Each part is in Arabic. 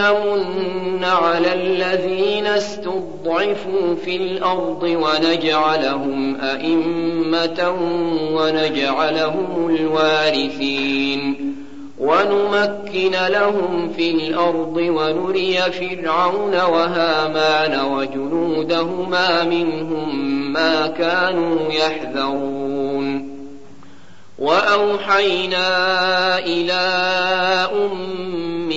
نمن على الذين استضعفوا في الأرض ونجعلهم أئمة ونجعلهم الوارثين. ونمكن لهم في الأرض ونري فرعون وهامان وجنودهما منهم ما كانوا يحذرون. وأوحينا إلى أم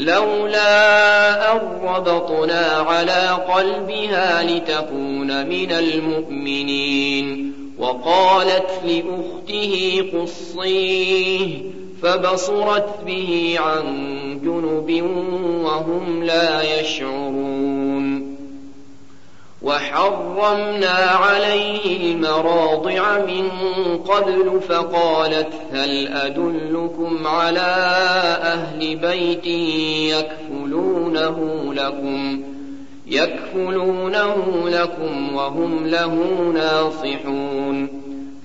لولا أن ربطنا على قلبها لتكون من المؤمنين. وقالت لأخته قصيه فبصرت به عن جنب وهم لا يشعرون. وحرمنا عليه المراضع من قبل فقالت هل أدلكم على أهل بيت يكفلونه لكم؟ يكفلونه لكم وهم له ناصحون.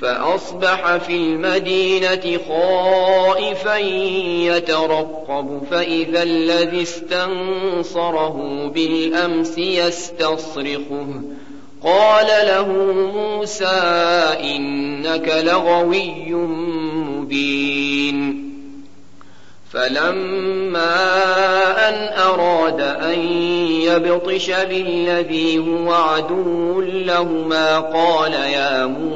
فأصبح في المدينة خائفا يترقب فإذا الذي استنصره بالأمس يستصرخه. قال له موسى إنك لغوي مبين. فلما أن أراد أن يبطش بالذي هو عدو لهما قال يا موسى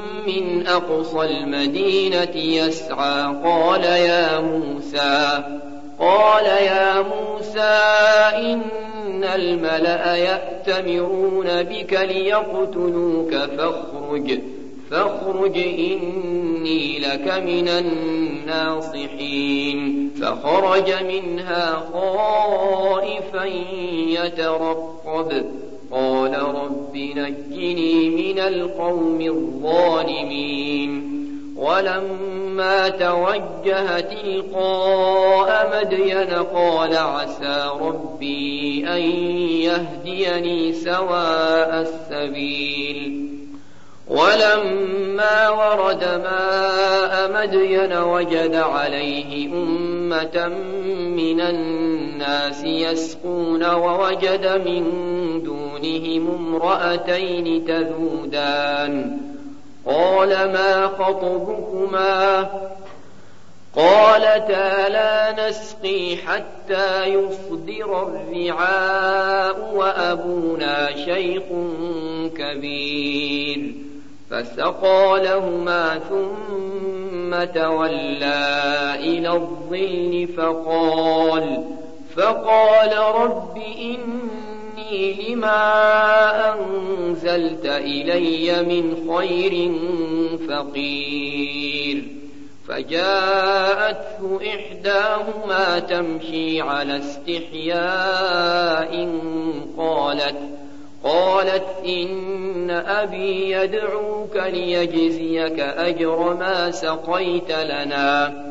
من أقصى المدينة يسعى. قال يا موسى قال يا موسى إن الملأ يأتمرون بك ليقتلوك فاخرج فاخرج إني لك من الناصحين. فخرج منها خائفا يترقب. قال رب نجني من القوم الظالمين. ولما توجه تلقاء مدين قال عسى ربي أن يهديني سواء السبيل. ولما ورد ماء مدين وجد عليه أمة من الناس يسقون ووجد من دونهم امرأتين تذودان. قال ما خطبكما؟ قالتا لا نسقي حتى يصدر الرعاء وأبونا شيخ كبير. فسقى لهما ثم تولى إلى الظل فقال فقال رب إني لما أنزلت إلي من خير فقير. فجاءته إحداهما تمشي على استحياء قالت قالت إن أبي يدعوك ليجزيك أجر ما سقيت لنا.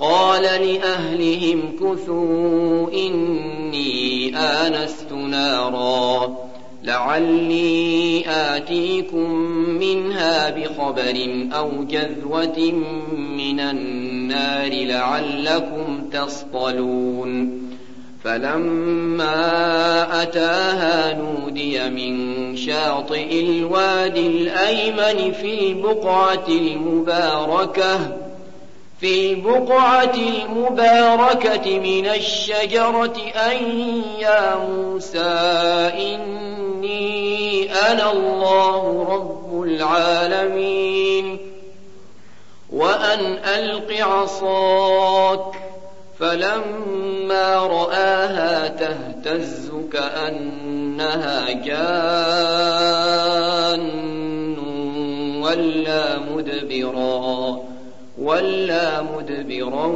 قال لأهلهم كثوا إني آنست نارا. لعلي آتيكم منها بخبر أو جذوة من النار لعلكم تصطلون. فلما أتاها نودي من شاطئ الوادي الأيمن في البقعة المباركة في البقعة المباركة من الشجرة أن يا موسى إني أنا الله رب العالمين. وأن ألق عصاك فلما رآها تهتز كأنها جان ولا مدبرا. ولا مدبرا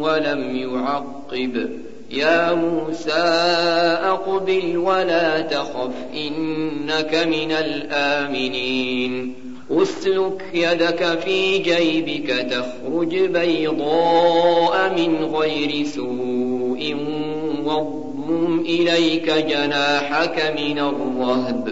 ولم يعقب يا موسى أقبل ولا تخف إنك من الآمنين اسلك يدك في جيبك تخرج بيضاء من غير سوء واضمم إليك جناحك من الرهب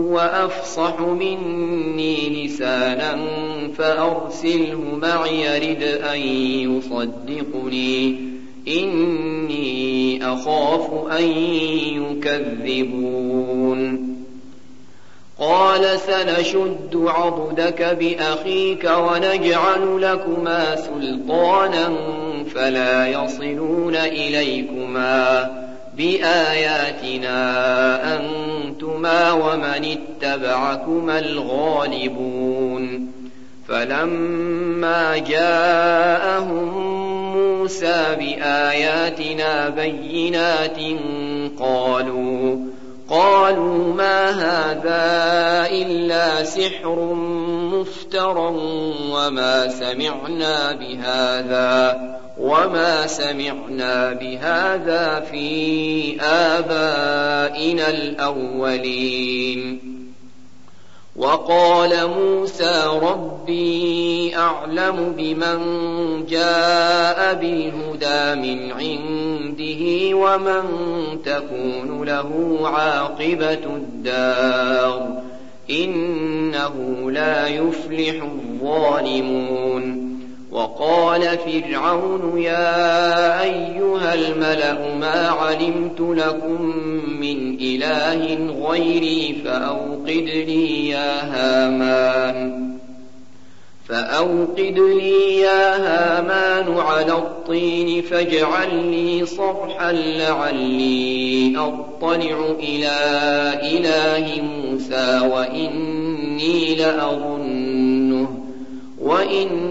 هو أفصح مني لسانا فأرسله معي يرد أن يصدقني. إني أخاف أن يكذبون. قال سنشد عضدك بأخيك ونجعل لكما سلطانا فلا يصلون إليكما بآياتنا أنتما ومن اتبعكما الغالبون فلما جاءهم موسى بآياتنا بينات قالوا قالوا ما هذا إلا سحر مفترى وما سمعنا بهذا وما سمعنا بهذا في آبائنا الأولين وقال موسى ربي أعلم بمن جاء بالهدى من عنده ومن تكون له عاقبة الدار إنه لا يفلح الظالمون وقال فرعون يا أيها الملأ ما علمت لكم من إله غيري فأوقد لي يا هامان فأوقد لي يا هامان على الطين فاجعل لي صرحا لعلي أطلع إلى إله موسى وإني لأظنه وإني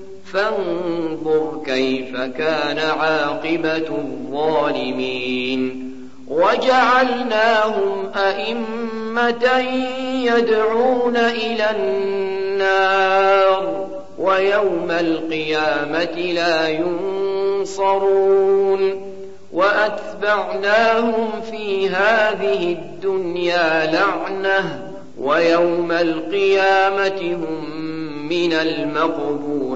فانظر كيف كان عاقبة الظالمين. وجعلناهم أئمة يدعون إلى النار ويوم القيامة لا ينصرون. وأتبعناهم في هذه الدنيا لعنة ويوم القيامة هم من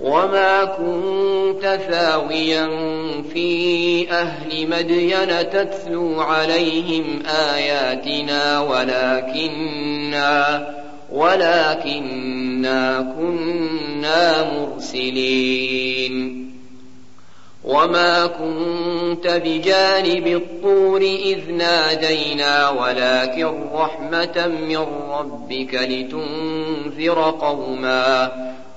وما كنت ثاويا في أهل مدين تتلو عليهم آياتنا ولكننا ولكننا كنا مرسلين وما كنت بجانب الطور إذ نادينا ولكن رحمة من ربك لتنذر قوما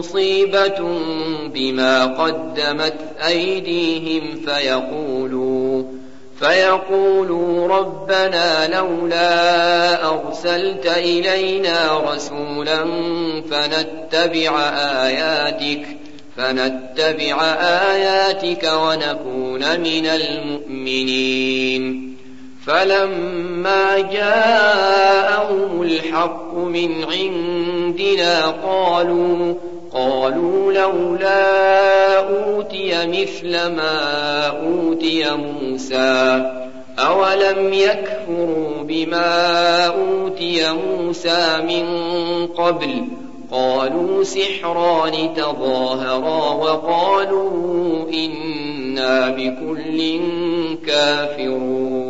مصيبة بما قدمت أيديهم فيقولوا فيقولوا ربنا لولا أرسلت إلينا رسولا فنتبع آياتك فنتبع آياتك ونكون من المؤمنين. فلما جاءهم الحق من عندنا قالوا لولا أوتي مثل ما أوتي موسى أولم يكفروا بما أوتي موسى من قبل؟ قالوا سحران تظاهرا وقالوا إنا بكل كافرون.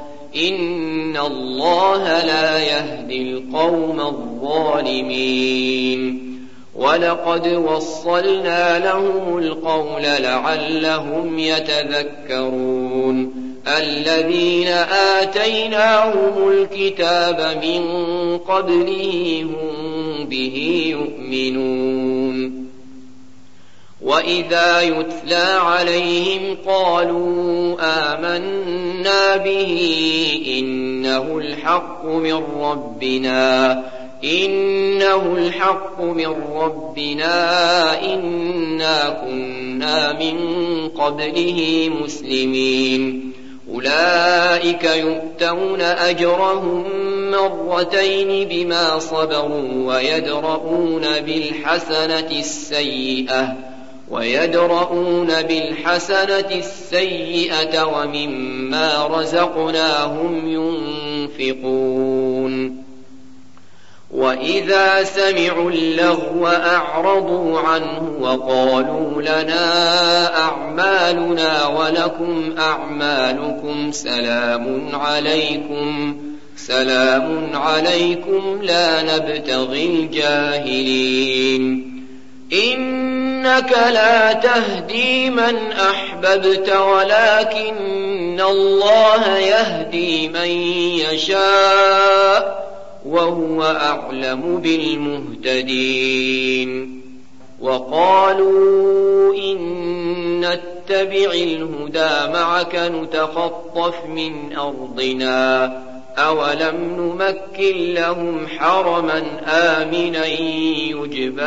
إن الله لا يهدي القوم الظالمين ولقد وصلنا لهم القول لعلهم يتذكرون الذين آتيناهم الكتاب من قبله هم به يؤمنون وإذا يتلى عليهم قالوا آمنا به إنه الحق من ربنا إنه الحق من ربنا إنا كنا من قبله مسلمين. أولئك يؤتون أجرهم مرتين بما صبروا ويدرؤون بالحسنة السيئة. ويدرؤون بالحسنة السيئة ومما رزقناهم ينفقون. وإذا سمعوا اللغو أعرضوا عنه وقالوا لنا أعمالنا ولكم أعمالكم سلام عليكم سلام عليكم لا نبتغي الجاهلين. إنك لا تهدي من أحببت ولكن الله يهدي من يشاء وهو أعلم بالمهتدين. وقالوا إن نتبع الهدى معك نتخطف من أرضنا. أولم نمكن لهم حرما آمنا يجبى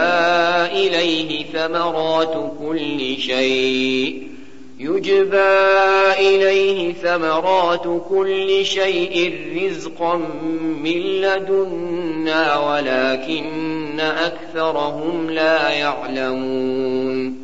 إليه ثمرات كل شيء. يجبى إليه ثمرات كل شيء رزقا من لدنا ولكن أكثرهم لا يعلمون.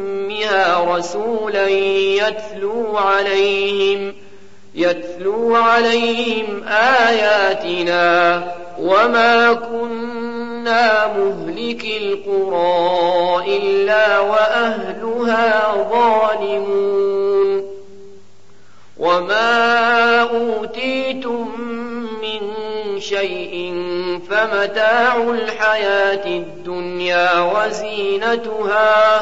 فيها رسولا يتلو عليهم يتلو عليهم آياتنا وما كنا مهلك القرى إلا وأهلها ظالمون. وما أوتيتم من شيء فمتاع الحياة الدنيا وزينتها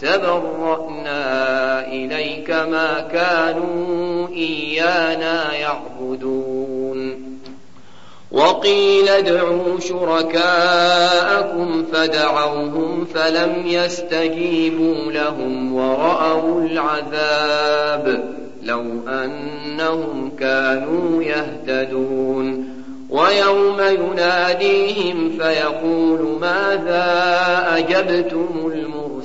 تبرأنا إليك ما كانوا إيانا يعبدون. وقيل ادعوا شركاءكم فدعوهم فلم يستجيبوا لهم ورأوا العذاب لو أنهم كانوا يهتدون. ويوم يناديهم فيقول ماذا أجبتم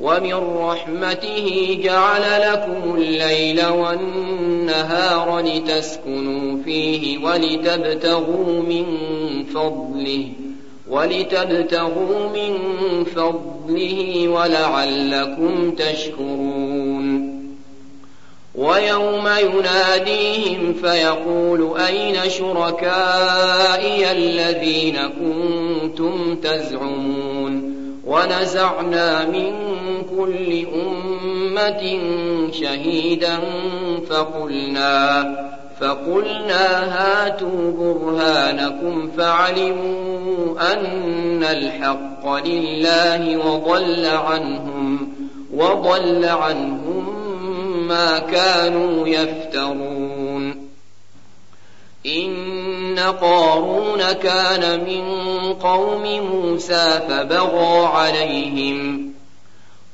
ومن رحمته جعل لكم الليل والنهار لتسكنوا فيه ولتبتغوا من فضله ولتبتغوا من فضله ولعلكم تشكرون ويوم يناديهم فيقول أين شركائي الذين كنتم تزعمون ونزعنا من كل أمة شهيدا فقلنا فقلنا هاتوا برهانكم فعلموا أن الحق لله وضل عنهم وضل عنهم ما كانوا يفترون. إن قارون كان من قوم موسى فبغى عليهم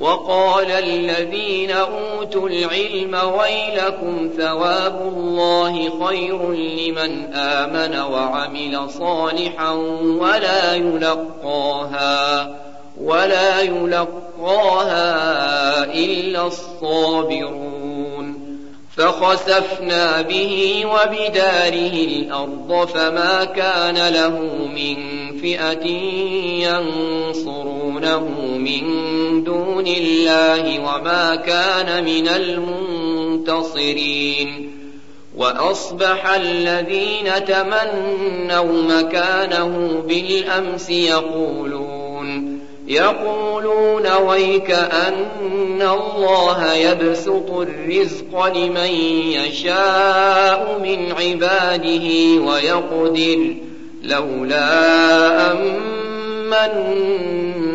وقال الذين أوتوا العلم ويلكم ثواب الله خير لمن آمن وعمل صالحا ولا يلقاها ولا يلقاها إلا الصابرون فخسفنا به وبداره الأرض فما كان له من فئة ينصرونه من دون الله وما كان من المنتصرين. وأصبح الذين تمنوا مكانه بالأمس يقولون يقولون ويك أن الله يبسط الرزق لمن يشاء من عباده ويقدر لولا أمن